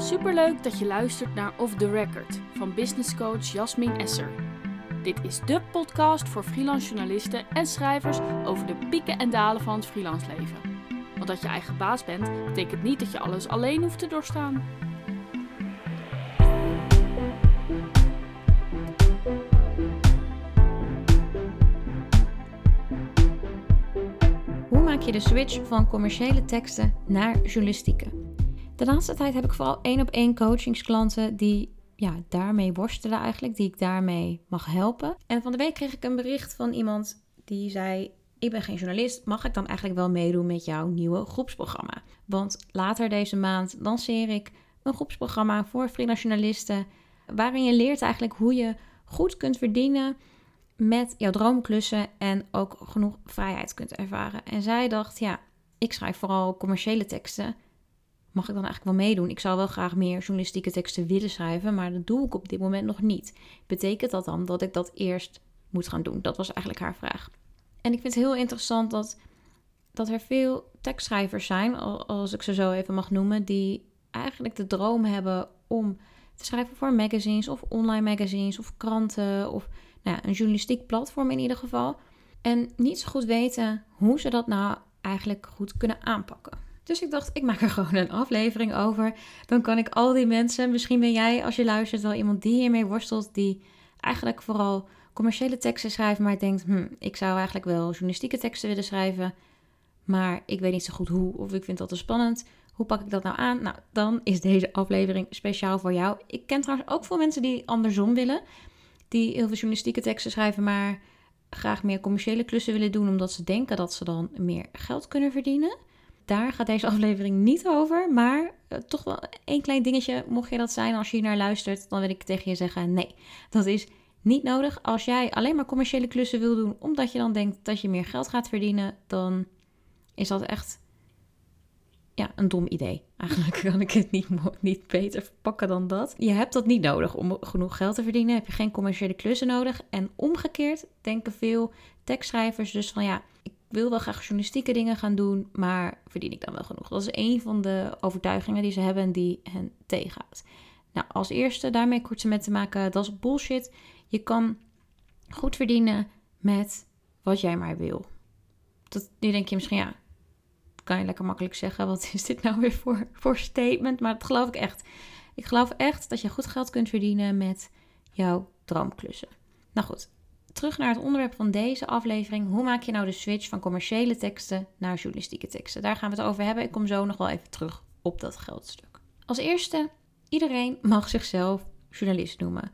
Superleuk dat je luistert naar Off the Record van businesscoach Jasmin Esser. Dit is de podcast voor freelance journalisten en schrijvers over de pieken en dalen van het freelance leven. Want dat je eigen baas bent, betekent niet dat je alles alleen hoeft te doorstaan. Hoe maak je de switch van commerciële teksten naar journalistieke? De laatste tijd heb ik vooral één op één coachingsklanten die ja, daarmee worstelen eigenlijk, die ik daarmee mag helpen. En van de week kreeg ik een bericht van iemand die zei: Ik ben geen journalist, mag ik dan eigenlijk wel meedoen met jouw nieuwe groepsprogramma? Want later deze maand lanceer ik een groepsprogramma voor freelance journalisten, waarin je leert eigenlijk hoe je goed kunt verdienen met jouw droomklussen en ook genoeg vrijheid kunt ervaren. En zij dacht: Ja, ik schrijf vooral commerciële teksten mag ik dan eigenlijk wel meedoen? Ik zou wel graag meer journalistieke teksten willen schrijven, maar dat doe ik op dit moment nog niet. Betekent dat dan dat ik dat eerst moet gaan doen? Dat was eigenlijk haar vraag. En ik vind het heel interessant dat, dat er veel tekstschrijvers zijn, als ik ze zo even mag noemen, die eigenlijk de droom hebben om te schrijven voor magazines of online magazines of kranten of nou ja, een journalistiek platform in ieder geval. En niet zo goed weten hoe ze dat nou eigenlijk goed kunnen aanpakken. Dus ik dacht, ik maak er gewoon een aflevering over. Dan kan ik al die mensen, misschien ben jij als je luistert wel iemand die hiermee worstelt, die eigenlijk vooral commerciële teksten schrijft, maar denkt, hm, ik zou eigenlijk wel journalistieke teksten willen schrijven, maar ik weet niet zo goed hoe of ik vind dat te spannend. Hoe pak ik dat nou aan? Nou, dan is deze aflevering speciaal voor jou. Ik ken trouwens ook veel mensen die andersom willen, die heel veel journalistieke teksten schrijven, maar graag meer commerciële klussen willen doen, omdat ze denken dat ze dan meer geld kunnen verdienen daar gaat deze aflevering niet over. Maar uh, toch wel één klein dingetje, mocht je dat zijn als je hier naar luistert, dan wil ik tegen je zeggen: nee, dat is niet nodig. Als jij alleen maar commerciële klussen wil doen, omdat je dan denkt dat je meer geld gaat verdienen, dan is dat echt ja, een dom idee. Eigenlijk kan ik het niet, niet beter verpakken dan dat. Je hebt dat niet nodig om genoeg geld te verdienen. Heb je geen commerciële klussen nodig. En omgekeerd denken veel tekstschrijvers dus van ja, wil wel graag journalistieke dingen gaan doen, maar verdien ik dan wel genoeg? Dat is een van de overtuigingen die ze hebben en die hen tegenhoudt. Nou, als eerste daarmee kort met te maken, dat is bullshit. Je kan goed verdienen met wat jij maar wil. Dat, nu denk je misschien, ja, kan je lekker makkelijk zeggen. Wat is dit nou weer voor, voor statement? Maar dat geloof ik echt. Ik geloof echt dat je goed geld kunt verdienen met jouw droomklussen. Nou goed, terug naar het onderwerp van deze aflevering. Hoe maak je nou de switch van commerciële teksten naar journalistieke teksten? Daar gaan we het over hebben. Ik kom zo nog wel even terug op dat geldstuk. Als eerste, iedereen mag zichzelf journalist noemen.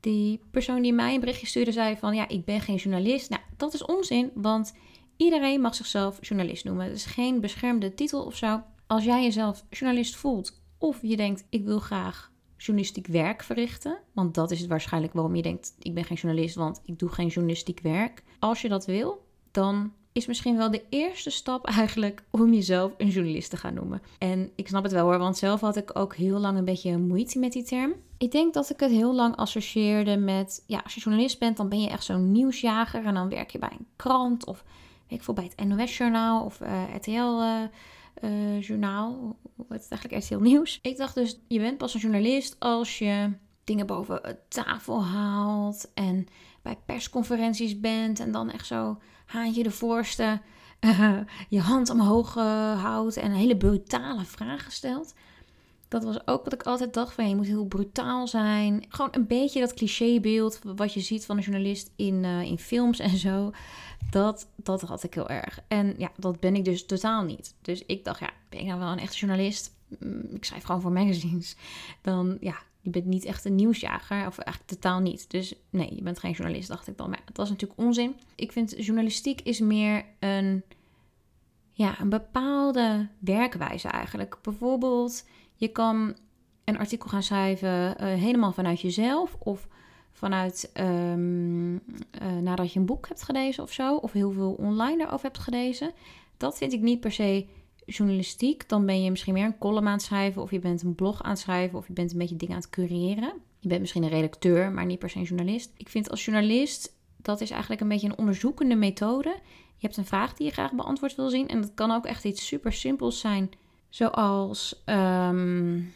Die persoon die mij een berichtje stuurde zei van ja, ik ben geen journalist. Nou, dat is onzin, want iedereen mag zichzelf journalist noemen. Het is geen beschermde titel of zo. Als jij jezelf journalist voelt of je denkt ik wil graag journalistiek werk verrichten. Want dat is het waarschijnlijk waarom je denkt: ik ben geen journalist, want ik doe geen journalistiek werk. Als je dat wil, dan is misschien wel de eerste stap eigenlijk om jezelf een journalist te gaan noemen. En ik snap het wel hoor, want zelf had ik ook heel lang een beetje moeite met die term. Ik denk dat ik het heel lang associeerde met, ja, als je journalist bent, dan ben je echt zo'n nieuwsjager en dan werk je bij een krant of weet ik veel, bij het NOS-journaal of uh, RTL. Uh, uh, journaal, het is eigenlijk echt heel nieuws. Ik dacht dus, je bent pas een journalist als je dingen boven tafel haalt en bij persconferenties bent en dan echt zo haantje de voorste je hand omhoog uh, houdt en hele brutale vragen stelt. Dat was ook wat ik altijd dacht van je moet heel brutaal zijn. Gewoon een beetje dat clichébeeld wat je ziet van een journalist in, uh, in films en zo. Dat, dat had ik heel erg. En ja, dat ben ik dus totaal niet. Dus ik dacht, ja, ben ik nou wel een echte journalist? Mm, ik schrijf gewoon voor magazines. Dan, ja, je bent niet echt een nieuwsjager. Of eigenlijk totaal niet. Dus nee, je bent geen journalist, dacht ik dan. Maar dat was natuurlijk onzin. Ik vind journalistiek is meer een, ja, een bepaalde werkwijze eigenlijk. Bijvoorbeeld, je kan een artikel gaan schrijven uh, helemaal vanuit jezelf. Of vanuit um, uh, nadat je een boek hebt gelezen of zo, of heel veel online daarover hebt gelezen. Dat vind ik niet per se journalistiek. Dan ben je misschien meer een column aan het schrijven, of je bent een blog aan het schrijven, of je bent een beetje dingen aan het cureren. Je bent misschien een redacteur, maar niet per se een journalist. Ik vind als journalist, dat is eigenlijk een beetje een onderzoekende methode. Je hebt een vraag die je graag beantwoord wil zien. En dat kan ook echt iets super simpels zijn, zoals. Um,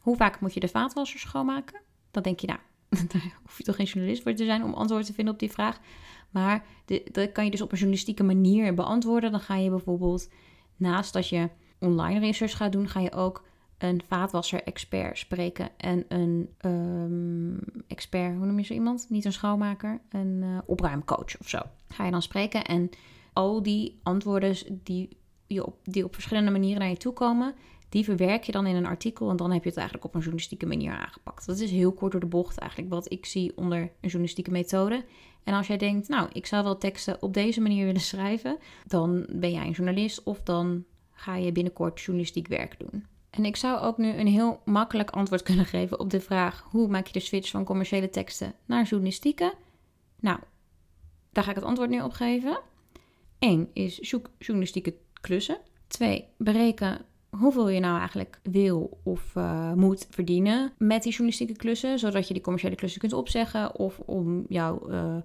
Hoe vaak moet je de vaatwasser schoonmaken? Dan denk je, nou, daar hoef je toch geen journalist voor te zijn om antwoord te vinden op die vraag. Maar dat kan je dus op een journalistieke manier beantwoorden. Dan ga je bijvoorbeeld, naast dat je online research gaat doen, ga je ook een vaatwasser-expert spreken en een um, expert, hoe noem je zo iemand? Niet een schoonmaker, een uh, opruimcoach of zo. Ga je dan spreken en al die antwoorden die, op, die op verschillende manieren naar je toe komen, die verwerk je dan in een artikel en dan heb je het eigenlijk op een journalistieke manier aangepakt. Dat is heel kort door de bocht eigenlijk wat ik zie onder een journalistieke methode. En als jij denkt, nou, ik zou wel teksten op deze manier willen schrijven, dan ben jij een journalist of dan ga je binnenkort journalistiek werk doen. En ik zou ook nu een heel makkelijk antwoord kunnen geven op de vraag: hoe maak je de switch van commerciële teksten naar journalistieke? Nou, daar ga ik het antwoord nu op geven. 1 is zoek journalistieke klussen. 2. Bereken hoeveel je nou eigenlijk wil of uh, moet verdienen met die journalistieke klussen, zodat je die commerciële klussen kunt opzeggen of om jouw uh,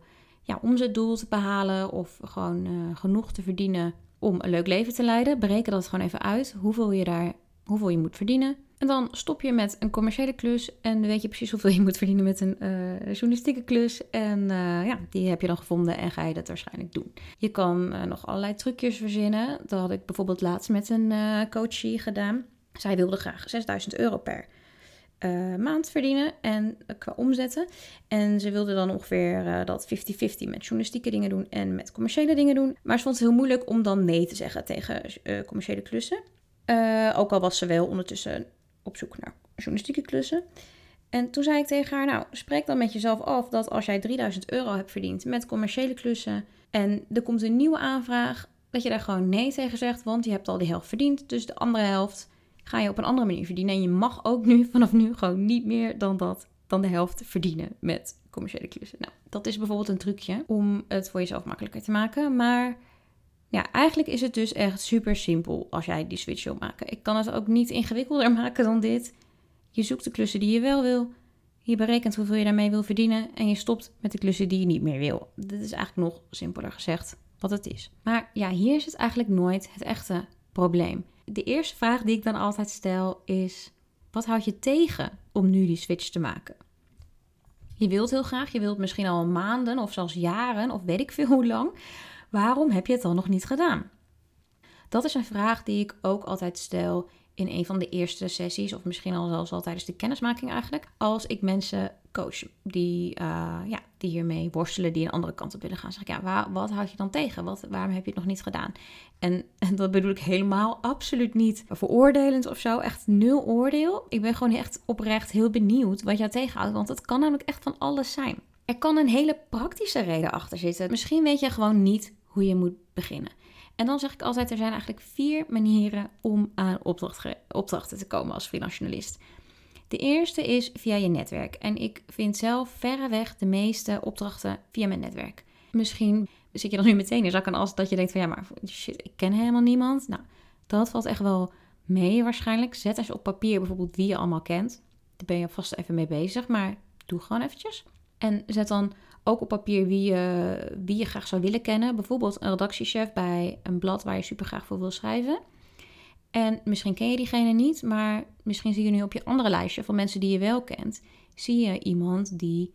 ja, omzetdoel te behalen of gewoon uh, genoeg te verdienen om een leuk leven te leiden. Bereken dat gewoon even uit, hoeveel je daar hoeveel je moet verdienen. En dan stop je met een commerciële klus en weet je precies hoeveel je moet verdienen met een uh, journalistieke klus. En uh, ja, die heb je dan gevonden en ga je dat waarschijnlijk doen. Je kan uh, nog allerlei trucjes verzinnen. Dat had ik bijvoorbeeld laatst met een coachie gedaan. Zij wilde graag 6000 euro per maand verdienen en qua omzetten. En ze wilde dan ongeveer dat 50-50 met journalistieke dingen doen en met commerciële dingen doen. Maar ze vond het heel moeilijk om dan nee te zeggen tegen commerciële klussen. Ook al was ze wel ondertussen op zoek naar journalistieke klussen. En toen zei ik tegen haar, nou, spreek dan met jezelf af dat als jij 3000 euro hebt verdiend met commerciële klussen en er komt een nieuwe aanvraag, dat je daar gewoon nee tegen zegt, want je hebt al die helft verdiend. Dus de andere helft ga je op een andere manier verdienen. En je mag ook nu, vanaf nu, gewoon niet meer dan dat, dan de helft verdienen met commerciële klussen. Nou, dat is bijvoorbeeld een trucje om het voor jezelf makkelijker te maken. Maar ja, eigenlijk is het dus echt super simpel als jij die switch wil maken. Ik kan het ook niet ingewikkelder maken dan dit. Je zoekt de klussen die je wel wil. Je berekent hoeveel je daarmee wil verdienen. En je stopt met de klussen die je niet meer wil. Dit is eigenlijk nog simpeler gezegd wat het is. Maar ja, hier is het eigenlijk nooit het echte probleem. De eerste vraag die ik dan altijd stel is: wat houd je tegen om nu die switch te maken? Je wilt heel graag, je wilt misschien al maanden of zelfs jaren of weet ik veel hoe lang. Waarom heb je het dan nog niet gedaan? Dat is een vraag die ik ook altijd stel in een van de eerste sessies, of misschien al zelfs al tijdens de kennismaking eigenlijk, als ik mensen coach die, uh, ja, die hiermee worstelen, die een andere kant op willen gaan. Zeg ik, ja, waar, wat houd je dan tegen? Wat, waarom heb je het nog niet gedaan? En, en dat bedoel ik helemaal absoluut niet veroordelend of zo, echt nul oordeel. Ik ben gewoon echt oprecht heel benieuwd wat jou tegenhoudt, want het kan namelijk echt van alles zijn. Er kan een hele praktische reden achter zitten. Misschien weet je gewoon niet hoe je moet beginnen. En dan zeg ik altijd, er zijn eigenlijk vier manieren om aan opdrachten te komen als journalist. De eerste is via je netwerk. En ik vind zelf verreweg de meeste opdrachten via mijn netwerk. Misschien zit je dan nu meteen in zakken als dat je denkt van ja, maar shit, ik ken helemaal niemand. Nou, dat valt echt wel mee waarschijnlijk. Zet eens op papier bijvoorbeeld wie je allemaal kent. Daar ben je vast even mee bezig, maar doe gewoon eventjes. En zet dan ook op papier wie je, wie je graag zou willen kennen. Bijvoorbeeld een redactiechef bij een blad waar je super graag voor wil schrijven. En misschien ken je diegene niet, maar misschien zie je nu op je andere lijstje van mensen die je wel kent, zie je iemand die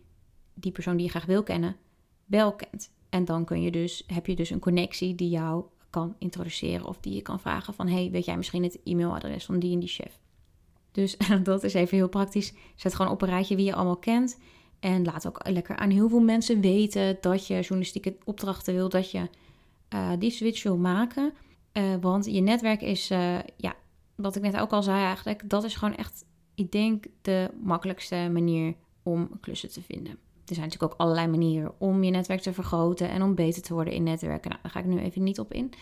die persoon die je graag wil kennen wel kent. En dan kun je dus, heb je dus een connectie die jou kan introduceren of die je kan vragen van hey, weet jij misschien het e-mailadres van die en die chef? Dus dat is even heel praktisch. Zet gewoon op een rijtje wie je allemaal kent. En laat ook lekker aan heel veel mensen weten dat je journalistieke opdrachten wil, dat je uh, die switch wil maken. Uh, want je netwerk is, uh, ja, wat ik net ook al zei eigenlijk, dat is gewoon echt, ik denk, de makkelijkste manier om klussen te vinden. Er zijn natuurlijk ook allerlei manieren om je netwerk te vergroten en om beter te worden in netwerken. Nou, daar ga ik nu even niet op in.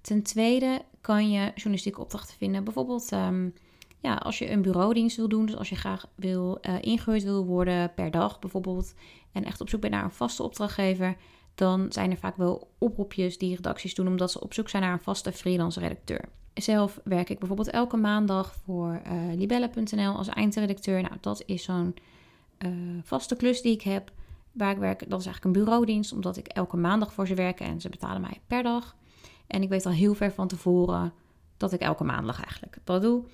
Ten tweede kan je journalistieke opdrachten vinden. Bijvoorbeeld um, ja, als je een bureaudienst wil doen, dus als je graag wil, uh, ingehuurd wil worden per dag bijvoorbeeld, en echt op zoek bent naar een vaste opdrachtgever, dan zijn er vaak wel oproepjes die redacties doen, omdat ze op zoek zijn naar een vaste freelance redacteur. Zelf werk ik bijvoorbeeld elke maandag voor uh, libelle.nl als eindredacteur. Nou, dat is zo'n uh, vaste klus die ik heb. Waar ik werk, dat is eigenlijk een bureaudienst, omdat ik elke maandag voor ze werk en ze betalen mij per dag. En ik weet al heel ver van tevoren dat ik elke maandag eigenlijk dat doe.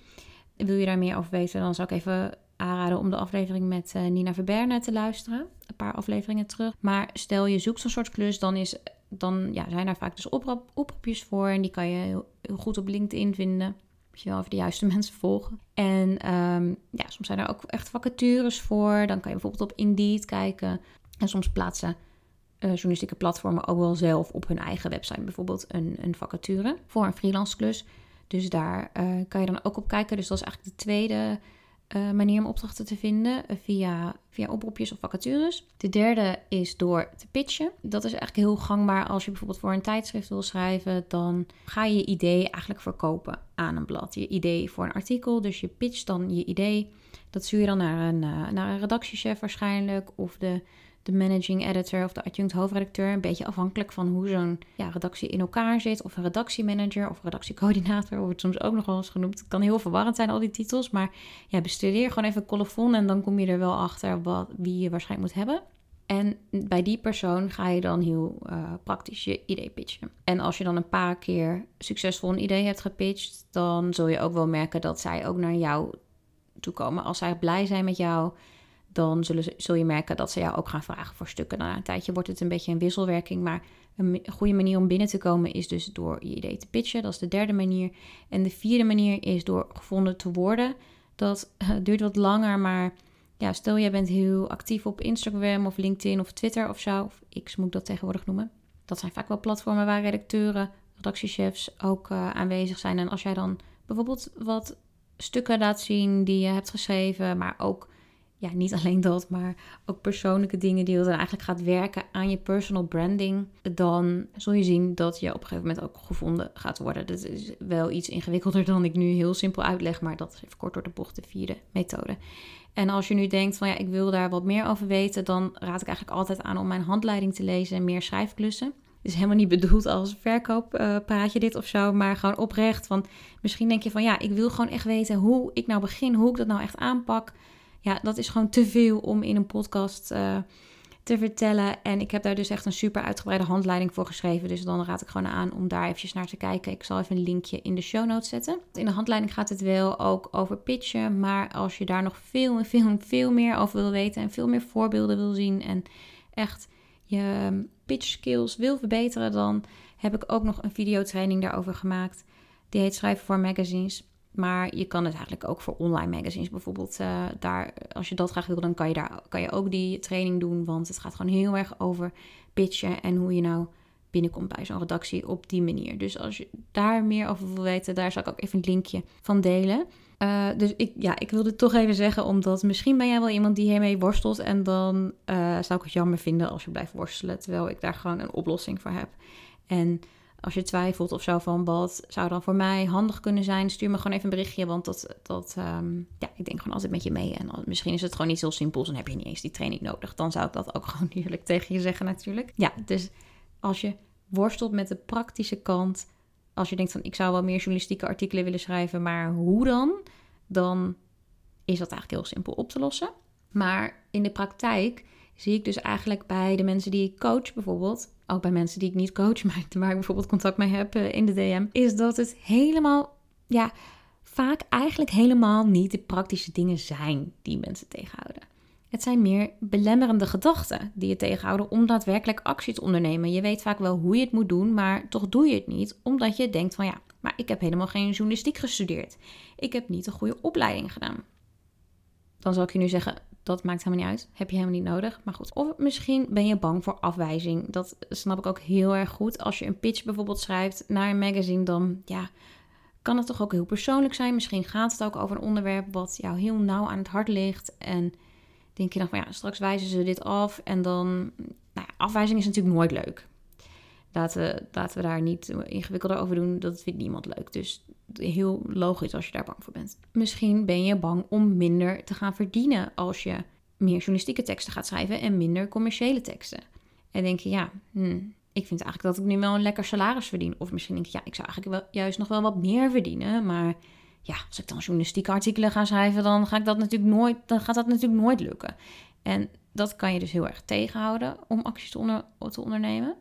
Wil je daar meer over weten, dan zou ik even aanraden om de aflevering met uh, Nina Verberne te luisteren. Een paar afleveringen terug. Maar stel je zoekt zo'n soort klus, dan, is, dan ja, zijn daar vaak dus oproep, oproepjes voor. En die kan je heel, heel goed op LinkedIn vinden. Moet je wel even de juiste mensen volgen. En ehm, ja, soms zijn er ook echt vacatures voor. Dan kan je bijvoorbeeld op Indeed kijken. En soms plaatsen uh, journalistieke platformen ook wel zelf op hun eigen website bijvoorbeeld een, een vacature voor een freelance klus. Dus daar uh, kan je dan ook op kijken. Dus dat is eigenlijk de tweede uh, manier om opdrachten te vinden via, via oproepjes of vacatures. De derde is door te pitchen. Dat is eigenlijk heel gangbaar als je bijvoorbeeld voor een tijdschrift wil schrijven. Dan ga je je idee eigenlijk verkopen aan een blad. Je idee voor een artikel. Dus je pitcht dan je idee. Dat stuur je dan naar een, naar een redactiechef waarschijnlijk. Of de de managing editor of de adjunct hoofdredacteur. Een beetje afhankelijk van hoe zo'n ja, redactie in elkaar zit. Of een redactiemanager of redactiecoördinator wordt soms ook nog wel eens genoemd. Het kan heel verwarrend zijn, al die titels. Maar ja, bestudeer gewoon even colofon en dan kom je er wel achter wat, wie je waarschijnlijk moet hebben. En bij die persoon ga je dan heel uh, praktisch je idee pitchen. En als je dan een paar keer succesvol een idee hebt gepitcht, dan zul je ook wel merken dat zij ook naar jou toe komen. Als zij blij zijn met jou, dan zullen zul je merken dat ze jou ook gaan vragen voor stukken. Na een tijdje wordt het een beetje een wisselwerking, maar een goede manier om binnen te komen is dus door je idee te pitchen. Dat is de derde manier. En de vierde manier is door gevonden te worden. Dat duurt wat langer, maar ja, stel jij bent heel actief op Instagram of LinkedIn of Twitter of zo, of X moet ik dat tegenwoordig noemen. Dat zijn vaak wel platformen waar redacteuren, redactiechefs ook uh, aanwezig zijn. En als jij dan bijvoorbeeld wat stukken laat zien die je hebt geschreven, maar ook ja, niet alleen dat, maar ook persoonlijke dingen die dan eigenlijk gaat werken aan je personal branding, dan zul je zien dat je op een gegeven moment ook gevonden gaat worden. Dat is wel iets ingewikkelder dan ik nu heel simpel uitleg, maar dat is even kort door de bocht de vierde methode. En als je nu denkt van ja, ik wil daar wat meer over weten, dan raad ik eigenlijk altijd aan om mijn handleiding te lezen en meer schrijfklussen. Is helemaal niet bedoeld als verkooppraatje dit of zo, maar gewoon oprecht. Want misschien denk je van ja, ik wil gewoon echt weten hoe ik nou begin, hoe ik dat nou echt aanpak ja, dat is gewoon te veel om in een podcast uh, te vertellen. En ik heb daar dus echt een super uitgebreide handleiding voor geschreven. Dus dan raad ik gewoon aan om daar eventjes naar te kijken. Ik zal even een linkje in de show notes zetten. In de handleiding gaat het wel ook over pitchen. Maar als je daar nog veel, veel, veel meer over wil weten en veel meer voorbeelden wil zien en echt je pitch skills wil verbeteren, dan heb ik ook nog een videotraining daarover gemaakt. Die heet Schrijven voor Magazines. Maar je kan het eigenlijk ook voor online magazines bijvoorbeeld. Uh, daar, als je dat graag wil, dan kan je, daar, kan je ook die training doen. Want het gaat gewoon heel erg over pitchen en hoe je nou binnenkomt bij zo'n redactie op die manier. Dus als je daar meer over wil weten, daar zal ik ook even een linkje van delen. Uh, dus ik, ja, ik wilde toch even zeggen, omdat misschien ben jij wel iemand die hiermee worstelt. En dan uh, zou ik het jammer vinden als je blijft worstelen, terwijl ik daar gewoon een oplossing voor heb. En als je twijfelt of zo van wat zou dan voor mij handig kunnen zijn, stuur me gewoon even een berichtje. Want dat, dat um, ja, ik denk gewoon altijd met je mee. En misschien is het gewoon niet heel simpel, dan heb je niet eens die training nodig. Dan zou ik dat ook gewoon eerlijk tegen je zeggen natuurlijk. Ja, dus als je worstelt met de praktische kant, als je denkt van ik zou wel meer journalistieke artikelen willen schrijven, maar hoe dan? Dan is dat eigenlijk heel simpel op te lossen. Maar in de praktijk zie ik dus eigenlijk bij de mensen die ik coach bijvoorbeeld, ook bij mensen die ik niet coach, maar waar ik bijvoorbeeld contact mee heb eh, in de DM, is dat het helemaal, ja, vaak eigenlijk helemaal niet de praktische dingen zijn die mensen tegenhouden. Het zijn meer belemmerende gedachten die je tegenhouden om daadwerkelijk actie te ondernemen. Je weet vaak wel hoe je het moet doen, maar toch doe je het niet, omdat je denkt van ja, maar ik heb helemaal geen journalistiek gestudeerd. Ik heb niet een goede opleiding gedaan. Dan zal ik je nu zeggen, dat maakt helemaal niet uit. Heb je helemaal niet nodig. Maar goed. Of misschien ben je bang voor afwijzing. Dat snap ik ook heel erg goed. Als je een pitch bijvoorbeeld schrijft naar een magazine, dan ja, kan het toch ook heel persoonlijk zijn. Misschien gaat het ook over een onderwerp wat jou heel nauw aan het hart ligt. En denk je dan van ja, straks wijzen ze dit af. En dan, nou ja, afwijzing is natuurlijk nooit leuk. Laten we, laten we daar niet ingewikkelder over doen. Dat vindt niemand leuk. Dus heel logisch als je daar bang voor bent. Misschien ben je bang om minder te gaan verdienen als je meer journalistieke teksten gaat schrijven en minder commerciële teksten. En denk je, ja, hmm, ik vind eigenlijk dat ik nu wel een lekker salaris verdien. Of misschien denk je, ja, ik zou eigenlijk wel, juist nog wel wat meer verdienen. Maar ja, als ik dan journalistieke artikelen ga schrijven, dan, ga ik dat natuurlijk nooit, dan gaat dat natuurlijk nooit lukken. En dat kan je dus heel erg tegenhouden om acties te, onder, te ondernemen.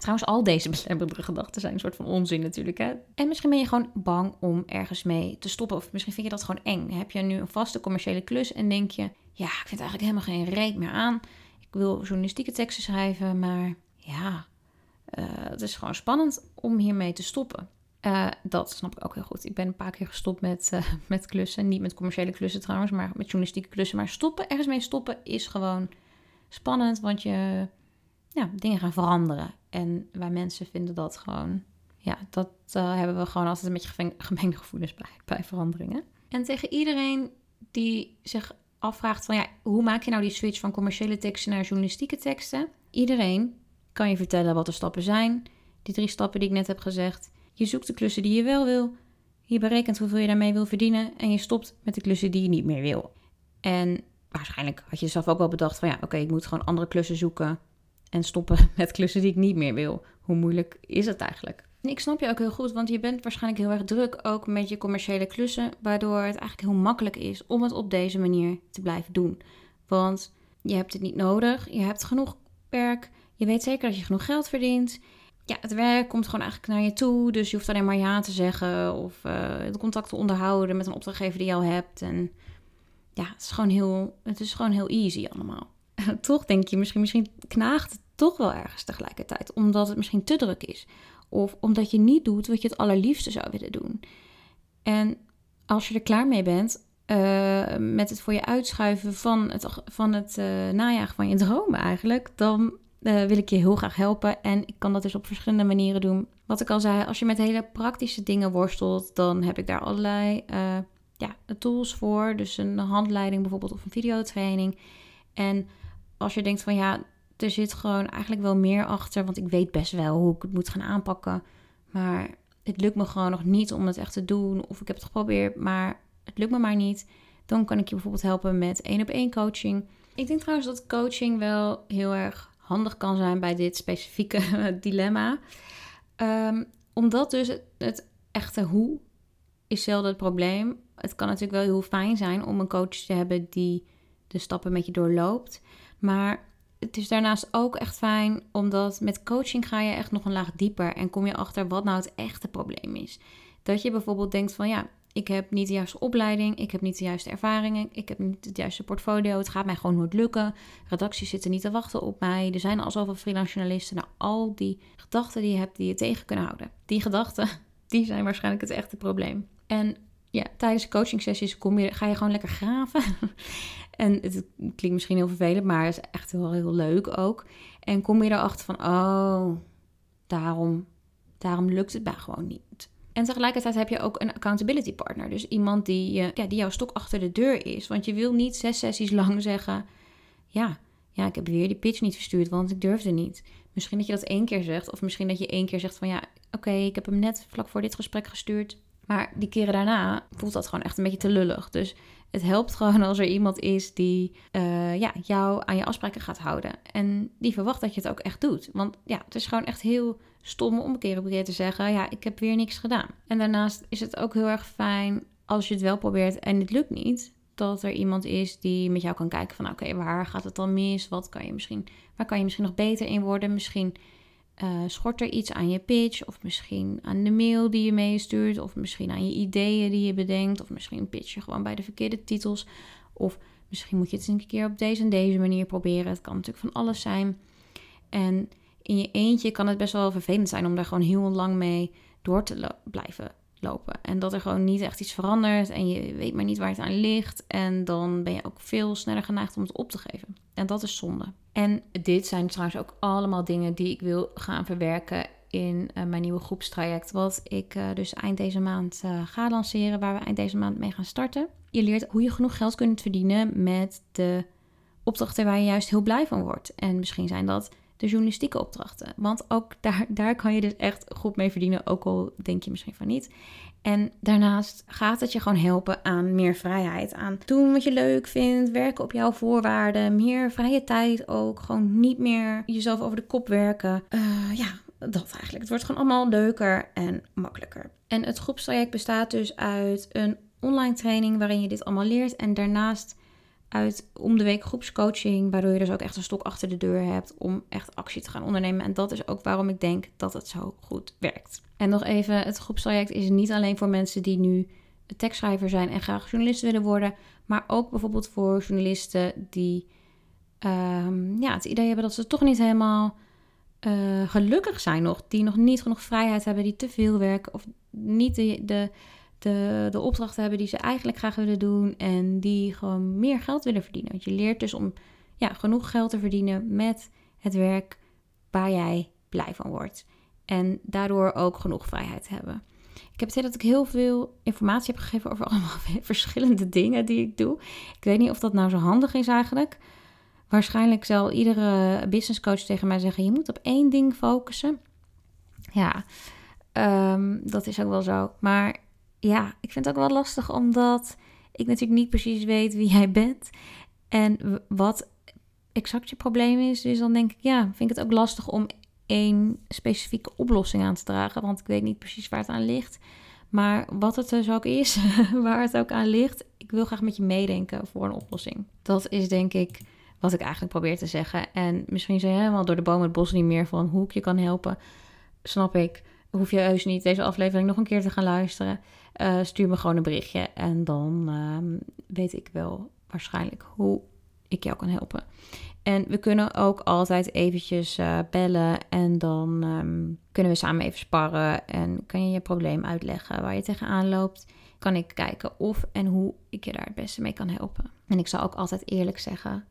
Trouwens, al deze belemmerende gedachten zijn een soort van onzin natuurlijk. Hè? En misschien ben je gewoon bang om ergens mee te stoppen. Of misschien vind je dat gewoon eng. Heb je nu een vaste commerciële klus en denk je... Ja, ik vind eigenlijk helemaal geen reet meer aan. Ik wil journalistieke teksten schrijven, maar ja... Uh, het is gewoon spannend om hiermee te stoppen. Uh, dat snap ik ook heel goed. Ik ben een paar keer gestopt met, uh, met klussen. Niet met commerciële klussen trouwens, maar met journalistieke klussen. Maar stoppen, ergens mee stoppen is gewoon spannend, want je, ja, dingen gaan veranderen. En wij mensen vinden dat gewoon, ja, dat uh, hebben we gewoon altijd een beetje gemengde gevoelens bij, bij veranderingen. En tegen iedereen die zich afvraagt van, ja, hoe maak je nou die switch van commerciële teksten naar journalistieke teksten? Iedereen kan je vertellen wat de stappen zijn. Die drie stappen die ik net heb gezegd. Je zoekt de klussen die je wel wil. Je berekent hoeveel je daarmee wil verdienen. En je stopt met de klussen die je niet meer wil. En waarschijnlijk had je zelf ook wel bedacht van ja, oké, ik moet gewoon andere klussen zoeken. En stoppen met klussen die ik niet meer wil. Hoe moeilijk is het eigenlijk? ik snap je ook heel goed, want je bent waarschijnlijk heel erg druk ook met je commerciële klussen. Waardoor het eigenlijk heel makkelijk is om het op deze manier te blijven doen. Want je hebt het niet nodig. Je hebt genoeg werk. Je weet zeker dat je genoeg geld verdient ja, het werk komt gewoon eigenlijk naar je toe. Dus je hoeft alleen maar ja te zeggen of uh, de contact te onderhouden met een opdrachtgever die je al hebt. En ja, het is gewoon heel, het is gewoon heel easy allemaal. toch denk je misschien, misschien knaagt het toch wel ergens tegelijkertijd. Omdat het misschien te druk is. Of omdat je niet doet wat je het allerliefste zou willen doen. En als je er klaar mee bent uh, met het voor je uitschuiven van het, van het uh, najagen van je dromen eigenlijk, dan uh, wil ik je heel graag helpen. En ik kan dat dus op verschillende manieren doen. Wat ik al zei, als je met hele praktische dingen worstelt, dan heb ik daar allerlei ja, tools voor. Dus een handleiding bijvoorbeeld of een videotraining. En als je denkt van ja, er zit gewoon eigenlijk wel meer achter, want ik weet best wel hoe ik het moet gaan aanpakken. Maar het lukt me gewoon nog niet om het echt te doen. Of ik heb het geprobeerd, maar het lukt me maar niet. Dan kan ik je bijvoorbeeld helpen met één op één coaching. Ik denk trouwens dat coaching wel heel erg handig kan zijn bij dit specifieke dilemma. Um, omdat dus het, echte hoe is zelden het probleem. Het kan natuurlijk wel heel fijn zijn om een coach te hebben die de stappen met je doorloopt. Maar het is daarnaast ook echt fijn, omdat met coaching ga je echt nog een laag dieper en kom je achter wat nou het echte probleem is. Dat je bijvoorbeeld denkt van ja, ik heb niet de juiste opleiding, ik heb niet de juiste ervaringen, ik heb niet het juiste portfolio, het gaat mij gewoon nooit lukken. Redacties zitten niet te wachten op mij, er zijn al zoveel freelance journalisten. Nou, al die gedachten die je hebt die je tegen kunnen houden. Die gedachten, die zijn waarschijnlijk het echte probleem. En ja, tijdens coaching sessies kom je, ga je gewoon lekker graven. en het klinkt misschien heel vervelend, maar het is echt wel heel leuk ook. En kom je erachter van, oh, daarom, daarom lukt het mij gewoon niet. En tegelijkertijd heb je ook een accountability partner. Dus iemand die, ja, die jouw stok achter de deur is. Want je wil niet zes sessies lang zeggen: ja, ja, ik heb weer die pitch niet verstuurd, want ik durfde niet. Misschien dat je dat één keer zegt. Of misschien dat je één keer zegt van ja, oké, ik heb hem net vlak voor dit gesprek gestuurd. Maar die keren daarna voelt dat gewoon echt een beetje te lullig. Dus het helpt gewoon als er iemand is die uh, ja, jou aan je afspraken gaat houden. En die verwacht dat je het ook echt doet. Want ja, het is gewoon echt heel stom om een keer op te zeggen: ja, ik heb weer niks gedaan. En daarnaast is het ook heel erg fijn als je het wel probeert en het lukt niet. Dat er iemand is die met jou kan kijken van oké, waar gaat het dan mis? Wat kan je misschien, waar kan je misschien nog beter in worden? Misschien uh, schort er iets aan je pitch, of misschien aan de mail die je meestuurt, of misschien aan je ideeën die je bedenkt, of misschien pitch je gewoon bij de verkeerde titels, of misschien moet je het eens een keer op deze en deze manier proberen. Het kan natuurlijk van alles zijn. En in je eentje kan het best wel vervelend zijn om daar gewoon heel lang mee door te blijven lopen. En dat er gewoon niet echt iets verandert en je weet maar niet waar het aan ligt. En dan ben je ook veel sneller geneigd om het op te geven. En dat is zonde. En dit zijn trouwens ook allemaal dingen die ik wil gaan verwerken in uh, mijn nieuwe groepstraject. Wat ik uh, dus eind deze maand uh, ga lanceren, waar we eind deze maand mee gaan starten. Je leert hoe je genoeg geld kunt verdienen met de opdrachten waar je juist heel blij van wordt. En misschien zijn dat de journalistieke opdrachten. Want ook daar, daar kan je dus echt goed mee verdienen, ook al denk je misschien van niet. En daarnaast gaat het je gewoon helpen aan meer vrijheid. Aan doen wat je leuk vindt, werken op jouw voorwaarden, meer vrije tijd ook. Gewoon niet meer jezelf over de kop werken. Uh, ja, dat eigenlijk. Het wordt gewoon allemaal leuker en makkelijker. En het groepstraject bestaat dus uit een online training waarin je dit allemaal leert. En daarnaast uit om de week groepscoaching, waardoor je dus ook echt een stok achter de deur hebt om echt actie te gaan ondernemen. En dat is ook waarom ik denk dat het zo goed werkt. En nog even, het groepstraject is niet alleen voor mensen die nu tekstschrijver zijn en graag journalist willen worden, maar ook bijvoorbeeld voor journalisten die ehm, ja, het idee hebben dat ze toch niet helemaal uh, gelukkig zijn nog, die nog niet genoeg vrijheid hebben, die te veel werken of niet de, de, de, de opdrachten hebben die ze eigenlijk graag willen doen en die gewoon meer geld willen verdienen. Want je leert dus om ja, genoeg geld te verdienen met het werk waar jij blij van wordt. En daardoor ook genoeg vrijheid hebben. Ik heb het idee dat ik heel veel informatie heb gegeven over allemaal verschillende dingen die ik doe. Ik weet niet of dat nou zo handig is eigenlijk. Waarschijnlijk zal iedere business coach tegen mij zeggen: je moet op één ding focussen. Ja, ehm, dat is ook wel zo. Maar ja, ik vind het ook wel lastig omdat ik natuurlijk niet precies weet wie jij bent en wat exact je probleem is. Dus dan denk ik, ja, vind ik het ook lastig om één specifieke oplossing aan te dragen, want ik weet niet precies waar het aan ligt. Maar wat het dus ook is, waar het ook aan ligt, ik wil graag met je meedenken voor een oplossing. Dat is denk ik wat ik eigenlijk probeer te zeggen. En misschien zijn helemaal door de boom het bos niet meer van hoe ik je kan helpen. Snap ik. Hoef je heus niet deze aflevering nog een keer te gaan luisteren. Uh, stuur me gewoon een berichtje en dan uh, weet ik wel waarschijnlijk hoe ik jou kan helpen. En we kunnen ook altijd eventjes uh, bellen en dan um, kunnen we samen even sparren en kan je je probleem uitleggen waar je tegenaan loopt. Kan ik kijken of en hoe ik je daar het beste mee kan helpen. En ik zal ook altijd eerlijk zeggen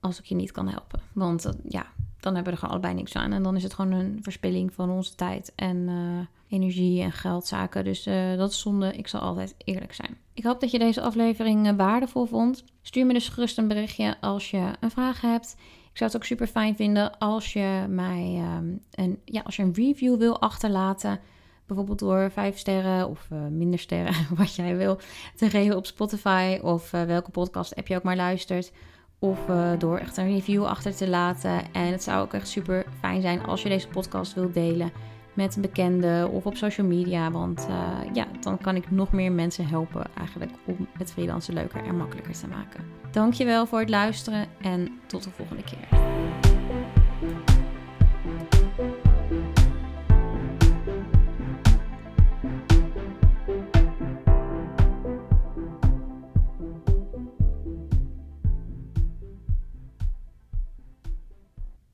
als ik je niet kan helpen. Want uh, ja, dan hebben we er gewoon allebei niks aan. En dan is het gewoon een verspilling van onze tijd en uh, energie en geldzaken. Dus uh, dat is zonde. Ik zal altijd eerlijk zijn. Ik hoop dat je deze aflevering waardevol vond. Stuur me dus gerust een berichtje als je een vraag hebt. Ik zou het ook super fijn vinden als je mij um, een, ja, als je een review wil achterlaten. Bijvoorbeeld door vijf sterren of minder sterren, wat jij wil, te geven op Spotify of welke podcast app je ook maar luistert. Of uh, door echt een review achter te laten. En het zou ook echt super fijn zijn als je deze podcast wilt delen met een bekende of op social media. Want uh, ja, dan kan ik nog meer mensen helpen eigenlijk om het freelancen leuker en makkelijker te maken. Dankjewel voor het luisteren en tot de volgende keer.